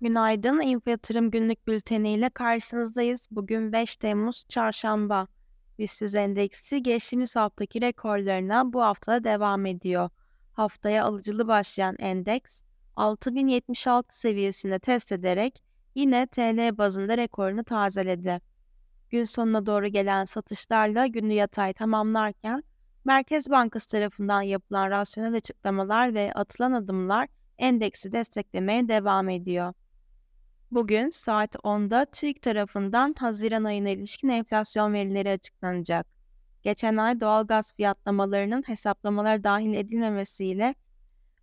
Günaydın, İnfo Yatırım Günlük Bülteni ile karşınızdayız. Bugün 5 Temmuz Çarşamba. BIST endeksi geçtiğimiz haftaki rekorlarına bu haftada devam ediyor. Haftaya alıcılı başlayan endeks 6076 seviyesinde test ederek yine TL bazında rekorunu tazeledi. Gün sonuna doğru gelen satışlarla günlü yatay tamamlarken Merkez Bankası tarafından yapılan rasyonel açıklamalar ve atılan adımlar endeksi desteklemeye devam ediyor. Bugün saat 10'da TÜİK tarafından Haziran ayına ilişkin enflasyon verileri açıklanacak. Geçen ay doğalgaz fiyatlamalarının hesaplamalar dahil edilmemesiyle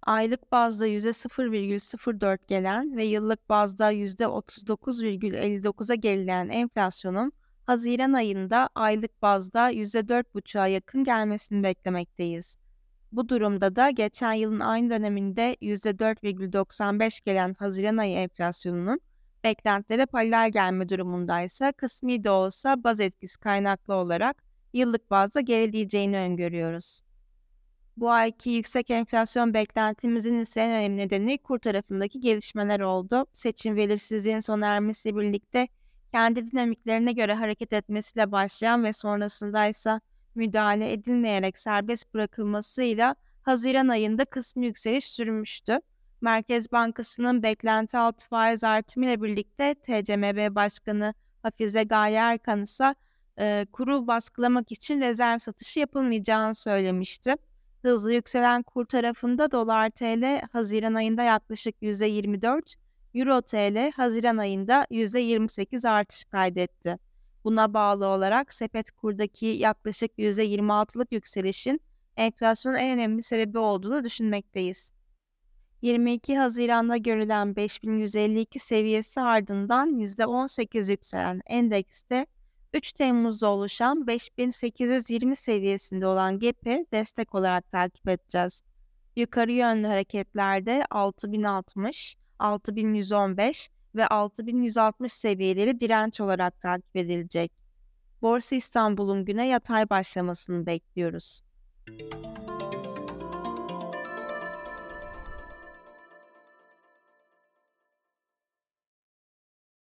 aylık bazda %0,04 gelen ve yıllık bazda %39,59'a gerileyen enflasyonun Haziran ayında aylık bazda %4,5'a yakın gelmesini beklemekteyiz. Bu durumda da geçen yılın aynı döneminde %4,95 gelen Haziran ayı enflasyonunun beklentilere paralel gelme durumundaysa kısmi de olsa baz etkisi kaynaklı olarak yıllık bazda gerileyeceğini öngörüyoruz. Bu ayki yüksek enflasyon beklentimizin ise en önemli nedeni kur tarafındaki gelişmeler oldu. Seçim belirsizliğin sona ermesiyle birlikte kendi dinamiklerine göre hareket etmesiyle başlayan ve sonrasında ise müdahale edilmeyerek serbest bırakılmasıyla Haziran ayında kısmi yükseliş sürmüştü. Merkez Bankası'nın beklenti altı faiz artımı ile birlikte TCMB Başkanı Hafize Gaye Erkan ise e, kuru baskılamak için rezerv satışı yapılmayacağını söylemişti. Hızlı yükselen kur tarafında dolar TL Haziran ayında yaklaşık %24, Euro TL Haziran ayında %28 artış kaydetti. Buna bağlı olarak sepet kurdaki yaklaşık %26'lık yükselişin enflasyonun en önemli sebebi olduğunu düşünmekteyiz. 22 Haziran'da görülen 5152 seviyesi ardından %18 yükselen endekste 3 Temmuz'da oluşan 5820 seviyesinde olan gap'i destek olarak takip edeceğiz. Yukarı yönlü hareketlerde 6060, 6115 ve 6160 seviyeleri direnç olarak takip edilecek. Borsa İstanbul'un güne yatay başlamasını bekliyoruz. Müzik